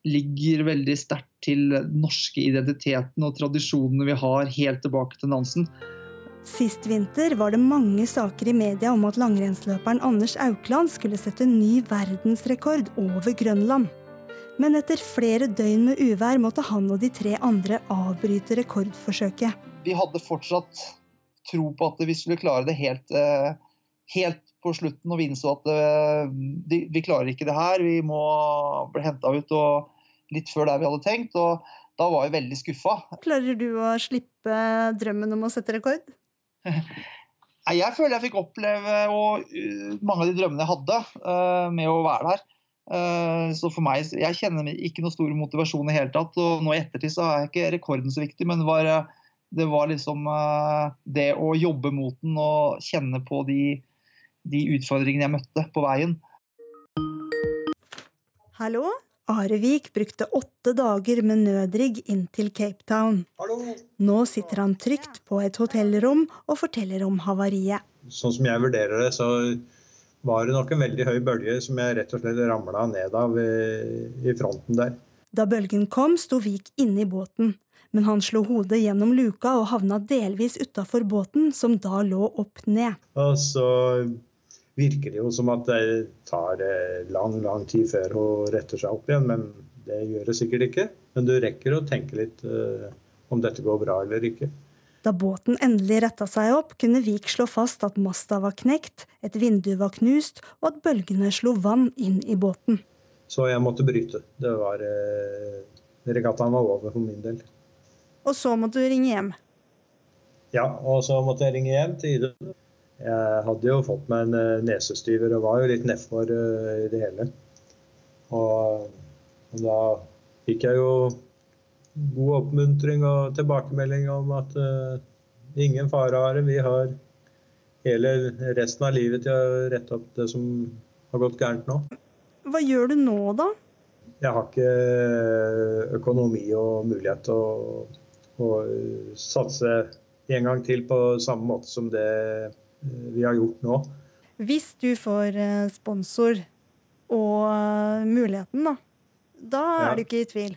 ligger veldig sterkt til den norske identiteten og tradisjonene vi har helt tilbake til Nansen. Sist vinter var det mange saker i media om at langrennsløperen Anders Aukland skulle sette ny verdensrekord over Grønland. Men etter flere døgn med uvær måtte han og de tre andre avbryte rekordforsøket. Vi hadde fortsatt tro på at vi skulle klare det helt, eh, helt på slutten og vi innså at uh, de, vi klarer ikke det her, vi må bli henta ut og litt før der vi hadde tenkt. og Da var jeg veldig skuffa. Klarer du å slippe drømmen om å sette rekord? jeg føler jeg fikk oppleve og, uh, mange av de drømmene jeg hadde uh, med å være der. Så for meg, Jeg kjenner ikke noe stor motivasjon i hele tatt. og Nå i ettertid så er ikke rekorden så viktig, men det var, det var liksom det å jobbe mot den og kjenne på de de utfordringene jeg møtte på veien. Hallo? Arevik brukte åtte dager med nødrigg inn til Cape Town. Hallo. Nå sitter han trygt på et hotellrom og forteller om havariet. Sånn som jeg vurderer det, så var det nok en veldig høy bølge som jeg rett og slett ramla ned av i fronten der. Da bølgen kom, sto Vik inne i båten. Men han slo hodet gjennom luka og havna delvis utafor båten, som da lå opp ned. Og så virker det jo som at det tar eh, lang, lang tid før hun retter seg opp igjen. Men det gjør det sikkert ikke. Men du rekker å tenke litt uh, om dette går bra eller ikke. Da båten endelig retta seg opp, kunne Vik slå fast at masta var knekt, et vindu var knust, og at bølgene slo vann inn i båten. Så jeg måtte bryte. Det var eh, Regattaen var over for min del. Og så måtte du ringe hjem? Ja, og så måtte jeg ringe hjem til Idun. Jeg hadde jo fått meg en eh, nesestyver og var jo litt nedfor eh, i det hele. Og, og, da fikk jeg jo god oppmuntring og tilbakemelding om at uh, ingen fare har det. Vi har hele resten av livet til å rette opp det som har gått gærent nå. Hva gjør du nå, da? jeg har ikke økonomi og mulighet til å, å satse en gang til på samme måte som det vi har gjort nå. Hvis du får eh, sponsor og eh, muligheten, da, da Ja. er du ikke i tvil.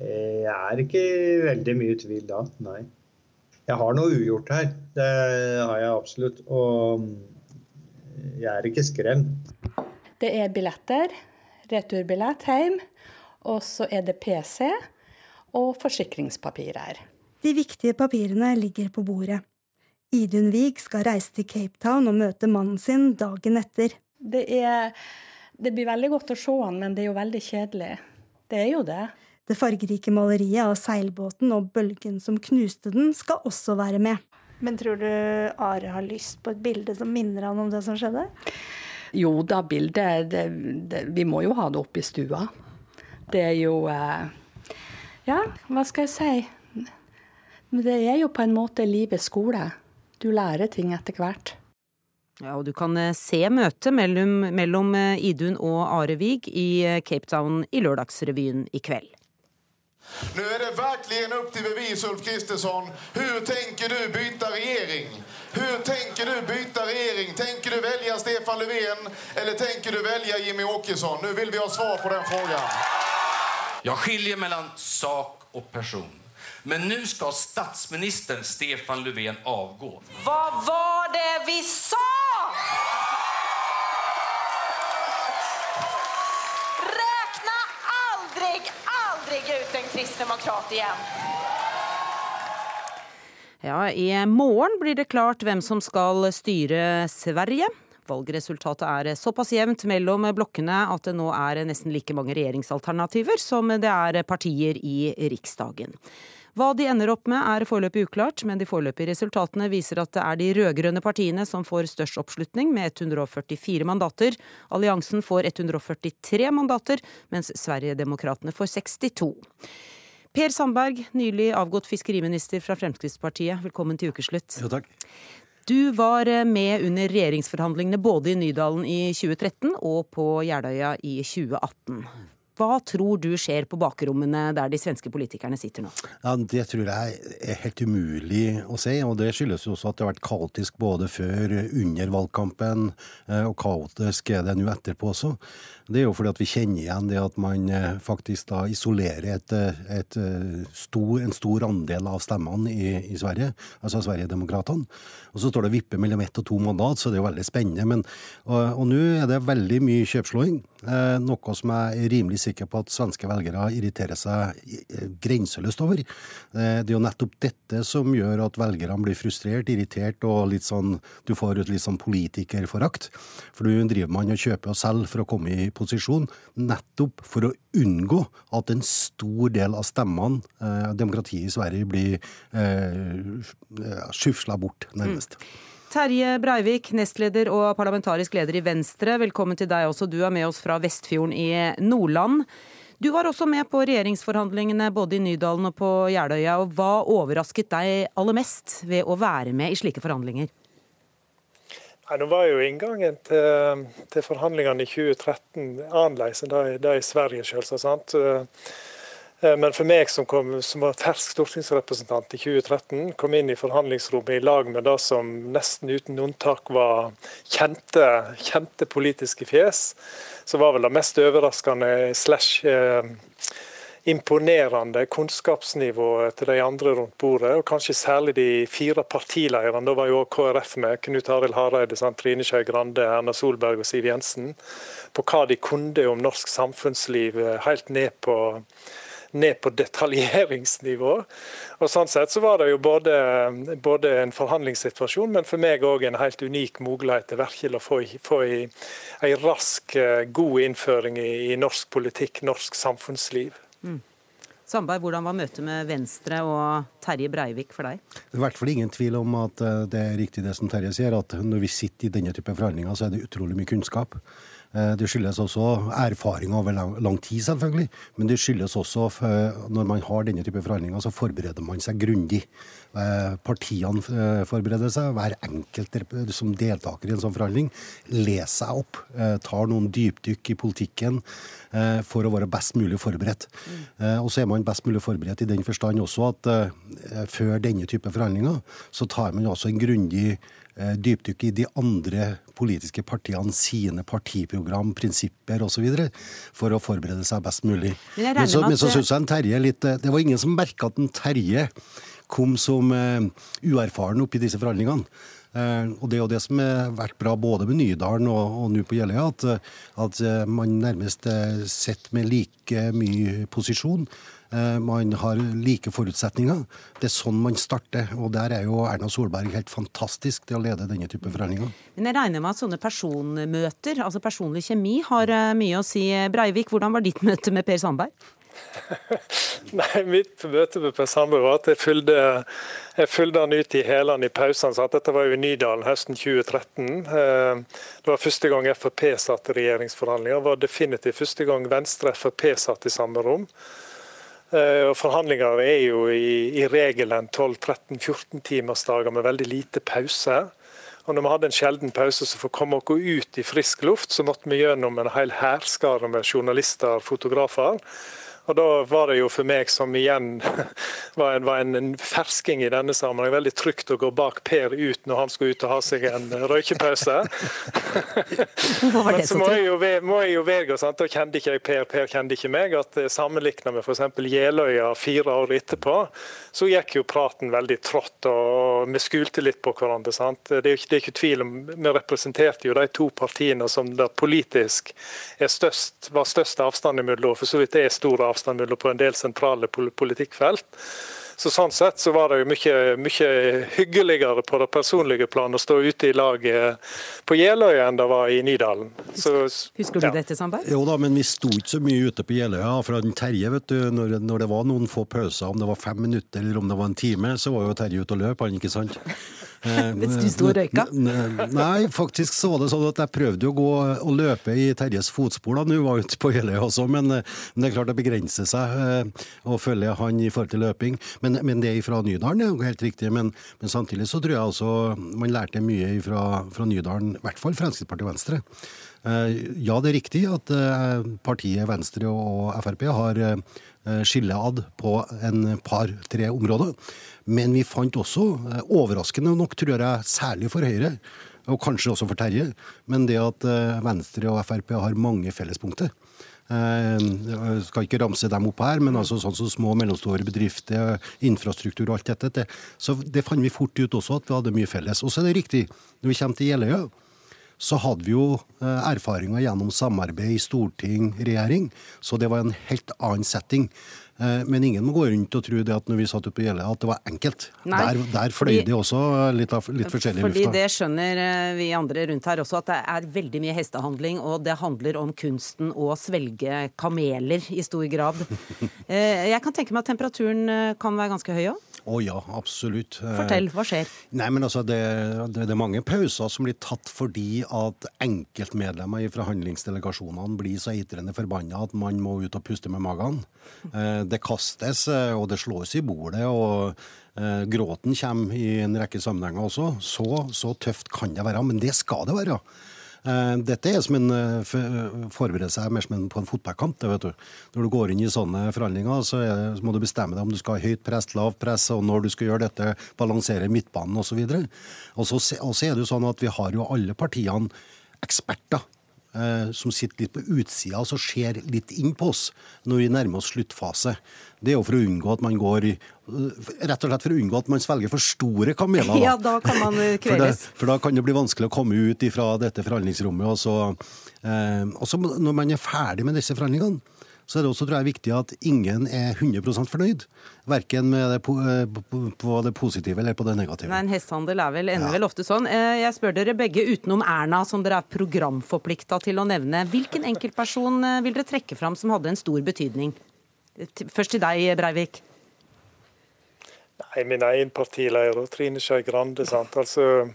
Jeg er ikke veldig mye i tvil da, nei. Jeg har noe ugjort her, det har jeg absolutt. Og jeg er ikke skremt. Det er billetter, returbillett hjem, og så er det PC og forsikringspapirer. De viktige papirene ligger på bordet. Idun Wiig skal reise til Cape Town og møte mannen sin dagen etter. Det, er, det blir veldig godt å se han, men det er jo veldig kjedelig. Det er jo det. Det fargerike maleriet av seilbåten og bølgen som knuste den, skal også være med. Men tror du Are har lyst på et bilde som minner han om det som skjedde? Jo da, bildet det, det, Vi må jo ha det oppe i stua. Det er jo eh, Ja, hva skal jeg si? Det er jo på en måte livets skole. Du lærer ting etter hvert. Ja, og Du kan eh, se møtet mellom, mellom eh, Idun og Arevig i eh, Cape Town i Lørdagsrevyen i kveld. Nå er det verkligen opp til bevis Ulf Kristersson. Hvordan tenker du bytte regjering? Hvordan tenker du bytte regjering? Tenker du velge Stefan Löfven eller tenker du velge Jimmy Åkesson? Nå vil vi ha svar på den frågan. Jeg skiljer mellom sak og person. Men nu ska statsminister Stefan Löfven avgå. Vad var det vi sa? Räkna aldrig, aldrig ut en kristdemokrat igen. Ja, I morgen blir det klart hvem som skal styre Sverige. Valgresultatet er såpass jevnt mellom blokkene at det nå er nesten like mange regjeringsalternativer som det er partier i Riksdagen. Hva de ender opp med er foreløpig uklart, men de foreløpige resultatene viser at det er de rød-grønne partiene som får størst oppslutning, med 144 mandater. Alliansen får 143 mandater, mens Sverigedemokraterna får 62. Per Sandberg, nylig avgått fiskeriminister fra Fremskrittspartiet, velkommen til ukeslutt. Jo, takk. Du var med under regjeringsforhandlingene både i Nydalen i 2013 og på Jeløya i 2018. Hva tror du skjer på bakrommene der de svenske politikerne sitter nå? Ja, Det tror jeg er helt umulig å si, og det skyldes jo også at det har vært kaotisk både før, under valgkampen, eh, og kaotisk er det nå etterpå også. Det er jo fordi at vi kjenner igjen det at man eh, faktisk da isolerer et, eh, et stor, en stor andel av stemmene i, i Sverige, altså Sverigedemokraterna. Og så står det vippe mellom ett og to mandat, så det er jo veldig spennende. Men, og og nå er det veldig mye kjøpslåing, noe som jeg er rimelig sikker på at svenske velgere irriterer seg eh, grenseløst over. Eh, det er jo nettopp dette som gjør at velgerne blir frustrert, irritert og litt sånn Du får ut litt sånn politikerforakt. For du driver man og kjøper og selger for å komme i posisjon, nettopp for å unngå at en stor del av stemmene, eh, demokratiet i Sverige, blir eh, skyfsla bort, nærmest. Terje Breivik, nestleder og parlamentarisk leder i Venstre, velkommen til deg også. Du er med oss fra Vestfjorden i Nordland. Du var også med på regjeringsforhandlingene både i Nydalen og på Jeløya. Hva overrasket deg aller mest ved å være med i slike forhandlinger? Nei, nå var jo inngangen til, til forhandlingene i 2013 annerledes enn det i Sverige, selvsagt. Eh, Men for meg som, kom, som var fersk stortingsrepresentant i 2013, kom inn i forhandlingsrommet i lag med det som nesten uten unntak var kjente, kjente politiske fjes, så var vel det mest overraskende slash eh, imponerende kunnskapsnivået til de andre rundt bordet, og kanskje særlig de fire partilederne. Da var jo òg KrF med, Knut Arild Hareide, Trine Skei Grande, Erna Solberg og Siv Jensen, på hva de kunne om norsk samfunnsliv, eh, helt ned på ned på detaljeringsnivå. Og Sånn sett så var det jo både, både en forhandlingssituasjon, men for meg òg en helt unik mulighet til virkelig å få, få i, en rask, eh, god innføring i, i norsk politikk, norsk samfunnsliv. Mm. Sandberg, hvordan var møtet med Venstre og Terje Breivik for deg? Det er i hvert fall ingen tvil om at eh, det er riktig det som Terje sier, at når vi sitter i denne type forhandlinger, så er det utrolig mye kunnskap. Eh, det skyldes også erfaring over lang, tid, selvfølgelig. Men det skyldes også når man har denne type forhandlinger, så forbereder man seg grundig. Eh, partiene eh, forbereder seg. Hver enkelt som deltaker i en sånn forhandling leser seg opp. Tar noen dypdykk i politikken for å være best mulig forberedt. Og så er man best mulig forberedt i den forstand også at før denne type forhandlinger så tar man også en grundig Eh, dypdykk i de andre politiske partiene sine partiprogram, prinsipper osv. for å forberede seg best mulig. Men, men så, men så syns jeg en Terje litt eh, Det var ingen som merka at en Terje kom som uh, uerfaren oppi disse forhandlingene. Uh, og Det er jo det som har vært bra både med Nydalen og, og nå på Jeløya, at, at uh, man nærmest sitter med like mye posisjon Eh, man har like forutsetninger. Det er sånn man starter. Og der er jo Erna Solberg helt fantastisk til å lede denne type forhandlinger. Men jeg regner med at sånne personmøter, altså personlig kjemi, har eh, mye å si. Breivik, hvordan var ditt møte med Per Sandberg? [laughs] Nei, Mitt møte med Per Sandberg var at jeg fulgte, jeg fulgte han ut i hælene i pausene. Dette var jo i Nydalen høsten 2013. Eh, det var første gang Frp satt i regjeringsforhandlinger. Det var definitivt første gang Venstre og Frp satt i samme rom. Eh, og Forhandlinger er jo i, i regelen 12-13-14 timers dager med veldig lite pause. Og når vi hadde en sjelden pause, så for å komme oss ut i frisk luft, så måtte vi gjennom en hel hærskare med journalister og fotografer. Og Da var det jo for meg som igjen [laughs] var en, var en fersking i denne sammenheng, veldig trygt å gå bak Per ut når han skulle ut og ha seg en røykepause. [laughs] Men så må jeg jo, må jeg jo vedgå, da kjente ikke jeg Per, Per kjente ikke meg, at Sammenligna med f.eks. Jeløya fire år etterpå, så gikk jo praten veldig trått, og vi skulte litt på hverandre. sant? Det er jo ikke, det er ikke tvil om, Vi representerte jo de to partiene som det politisk størst, var størst avstand imellom, for så vidt det er stor avstand avstand mellom på en del sentrale politikkfelt. Så Sånn sett så var det jo mye, mye hyggeligere på det personlige plan å stå ute i laget på Jeløya enn det var i Nydalen. Så, Husker du ja. dette, Sandberg? Jo da, men vi sto ikke så mye ute på Jeløya. Fra Terje, vet du, når, når, det var noen få pauser, om det var fem minutter eller om det var en time, så var jo Terje ute og løp, han ikke sant? Eh, Mens du sto og røyka? Nei, faktisk så var det sånn at jeg prøvde å gå og løpe i Terjes fotspor da nå var ute på Jeløya også, men, eh, men, det er klart det begrenser seg eh, å følge han i forhold til løping. Men, men det fra Nydalen er jo helt riktig, men, men, samtidig så tror jeg altså man lærte mye fra, fra Nydalen, i hvert fall Fremskrittspartiet og Venstre. Ja, det er riktig at partiet Venstre og Frp har skillead på en par-tre områder. Men vi fant også, eh, overraskende nok tror jeg, særlig for Høyre, og kanskje også for Terje, men det at eh, Venstre og Frp har mange fellespunkter. Jeg eh, skal ikke ramse dem opp her, men altså sånn som små og mellomstore bedrifter, infrastruktur og alt dette. Så det fant vi fort ut også, at vi hadde mye felles. Og så er det riktig, når vi kommer til Jeløya, så hadde vi jo erfaringer gjennom samarbeid i storting, regjering, så det var en helt annen setting. Eh, men ingen må gå rundt og tro det at når vi satt oppe i Jeløya at det var enkelt. Der, der, fløy det også litt, av, litt forskjellig i lufta. Fordi det skjønner eh, vi andre rundt her også, at det er veldig mye hestehandling. Og det handler om kunsten å svelge kameler i stor grad. [laughs] Eh, jeg kan tenke meg at temperaturen kan være ganske høy òg? Å oh, ja, absolutt. Fortell, hva skjer? Nei, men altså, det, det, det, er mange pauser som blir tatt fordi at enkeltmedlemmer i forhandlingsdelegasjonene blir så eitrende forbanna at man må ut og puste med magen. Det kastes, og det slås i bordet. og Gråten kommer i en rekke sammenhenger også. Så, så tøft kan det være, men det skal det være. Eh, dette er som en forbereder seg mer som en, på en fotballkamp. Det, vet du. Når du går inn i sånne forhandlinger, så, er, så, må du bestemme deg om du skal ha høyt press, lavt press, og når du skal gjøre dette, balansere midtbanen osv. Og så er det jo sånn at vi har jo alle partiene eksperter eh, som sitter litt på utsida og ser litt inn på oss når vi nærmer oss sluttfase. Det er jo for å unngå at man går Rett og slett for å unngå at man svelger for store kameler. Da. [laughs] Ja, da kan man kveles. For, det, for, da kan det bli vanskelig å komme ut fra dette forhandlingsrommet. Og så, eh, så når man er ferdig med disse forhandlingene, så er det også tror jeg, viktig at ingen er 100% fornøyd. Verken med det, på, eh, på det positive eller på det negative. Nei, En hestehandel er vel, ender ja. vel ofte sånn. Eh, jeg spør dere begge, utenom Erna, som dere er programforplikta til å nevne. Hvilken enkeltperson eh, vil dere trekke fram som hadde en stor betydning? Først til deg, Breivik. Nei, Min egen partileder, Trine Skei Grande. sant? Altså,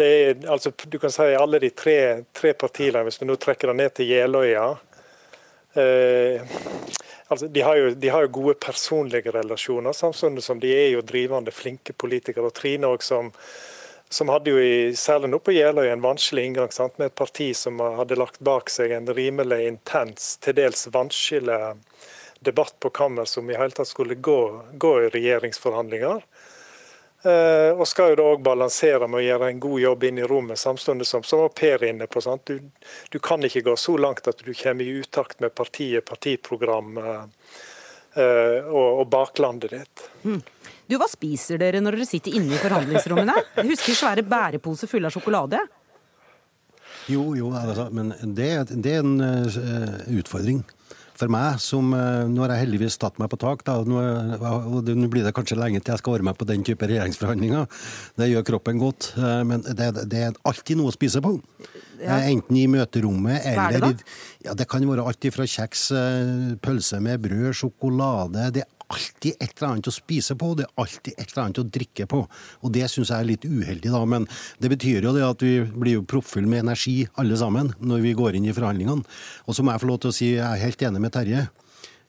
det er, altså, du kan si alle de tre, tre partiene, hvis vi nå trekker det ned til Jeløya eh, altså, de, har jo, de, har jo, gode personlige relasjoner, samtidig som de er jo drivende flinke politikere. og Trine også, som, som hadde jo i, særlig nå på Jeløya en vanskelig inngang sant, med et parti som hadde lagt bak seg en rimelig intens, til dels vanskelig debatt på kammer som i hele tatt skulle gå, gå i regjeringsforhandlinger. Eh, og skal jo da òg balansere med å gjøre en god jobb inn i rommet, samtidig som, som Per er inne på. Du, du, kan ikke gå så langt at du kommer i utakt med partiet, partiprogram eh, eh, og, og, baklandet ditt. Mm. Du, Hva spiser dere når dere sitter inne i forhandlingsrommene? Jeg husker svære bæreposer fulle av sjokolade. Jo, jo, altså, men det, det er en uh, utfordring for meg som eh, Nå har jeg heldigvis tatt meg på tak, da, nå, og nå blir det kanskje lenge til jeg skal være med på den type regjeringsforhandlinger. Det gjør kroppen godt. Eh, men det, det er alltid noe å spise på. Ja. Eh, enten i møterommet eller Hva er det, da? Ja, det kan være alt fra kjeks, pølse med brød, sjokolade. Det er alltid et eller annet å spise på, det er alltid et eller annet å drikke på. Og det syns jeg er litt uheldig, da. Men det betyr jo det at vi blir jo proppfulle med energi alle sammen når vi går inn i forhandlingene. Og så må jeg få lov til å si jeg er helt enig med Terje.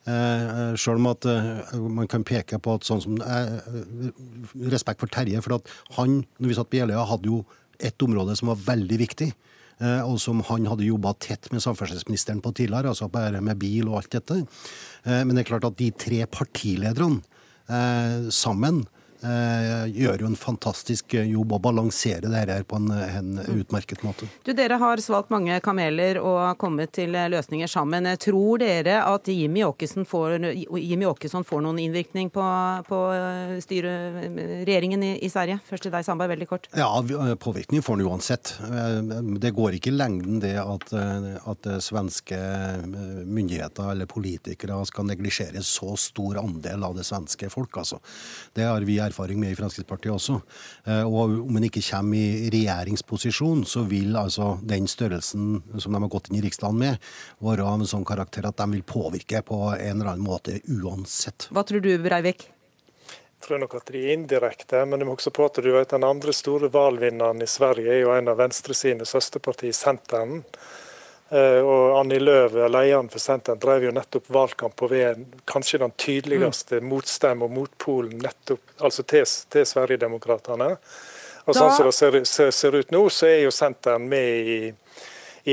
Eh, Sjøl om at eh, man kan peke på at sånn som eh, Respekt for Terje, for at han, når vi satt på Jeløya, hadde jo et område som var veldig viktig. Eh, og som han hadde jobba tett med samferdselsministeren på tidligere, altså bare med bil og alt dette. Eh, men det er klart at de tre partilederne eh, sammen gjør jo en fantastisk jobb å balansere det her på en, en utmerket måte. Du, Dere har svalgt mange kameler og kommet til løsninger sammen. Tror dere at Jimmy Åkesson får, Jimmy Åkesson får noen innvirkning på, på styre, regjeringen i, i, Sverige? Først til deg, Sandberg, veldig kort. Ja, påvirkning får han uansett. Det går ikke i lengden det at, at svenske myndigheter eller politikere skal neglisjere så stor andel av det svenske folk. Altså. Det har vi erfaring med i Fremskrittspartiet også. Eh, og om en ikke kommer i regjeringsposisjon, så vil altså den størrelsen som de har gått inn i Riksdagen med, være av en sånn karakter at de vil påvirke på en eller annen måte uansett. Hva tror du, Breivik? Jeg tror nok at de er indirekte, men du må også på at du vet, den andre store valgvinneren i Sverige er jo en av Venstre sine søsterparti, Senteren. Eh, og Annie Løv, lederen for Senteren, drev jo nettopp valgkamp på ved kanskje den tydeligste mm. motstemmen og motpolen nettopp, altså til, til Sverigedemokraterna. Og sånn som det ser, ser, ser, ut nå, så er jo Senteren med i,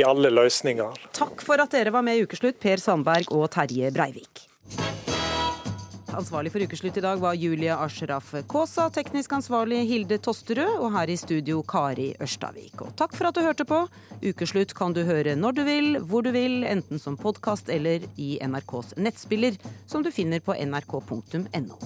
i alle løsninger. Takk for at dere var med i Ukeslutt, Per Sandberg og Terje Breivik. Ansvarlig for ukeslutt i dag var Julie Ashraf Kaasa, teknisk ansvarlig Hilde Tosterød, og her i studio Kari Ørstavik. Og takk for at du hørte på. Ukeslutt kan du høre når du vil, hvor du vil, enten som podkast eller i NRKs nettspiller, som du finner på nrk.no.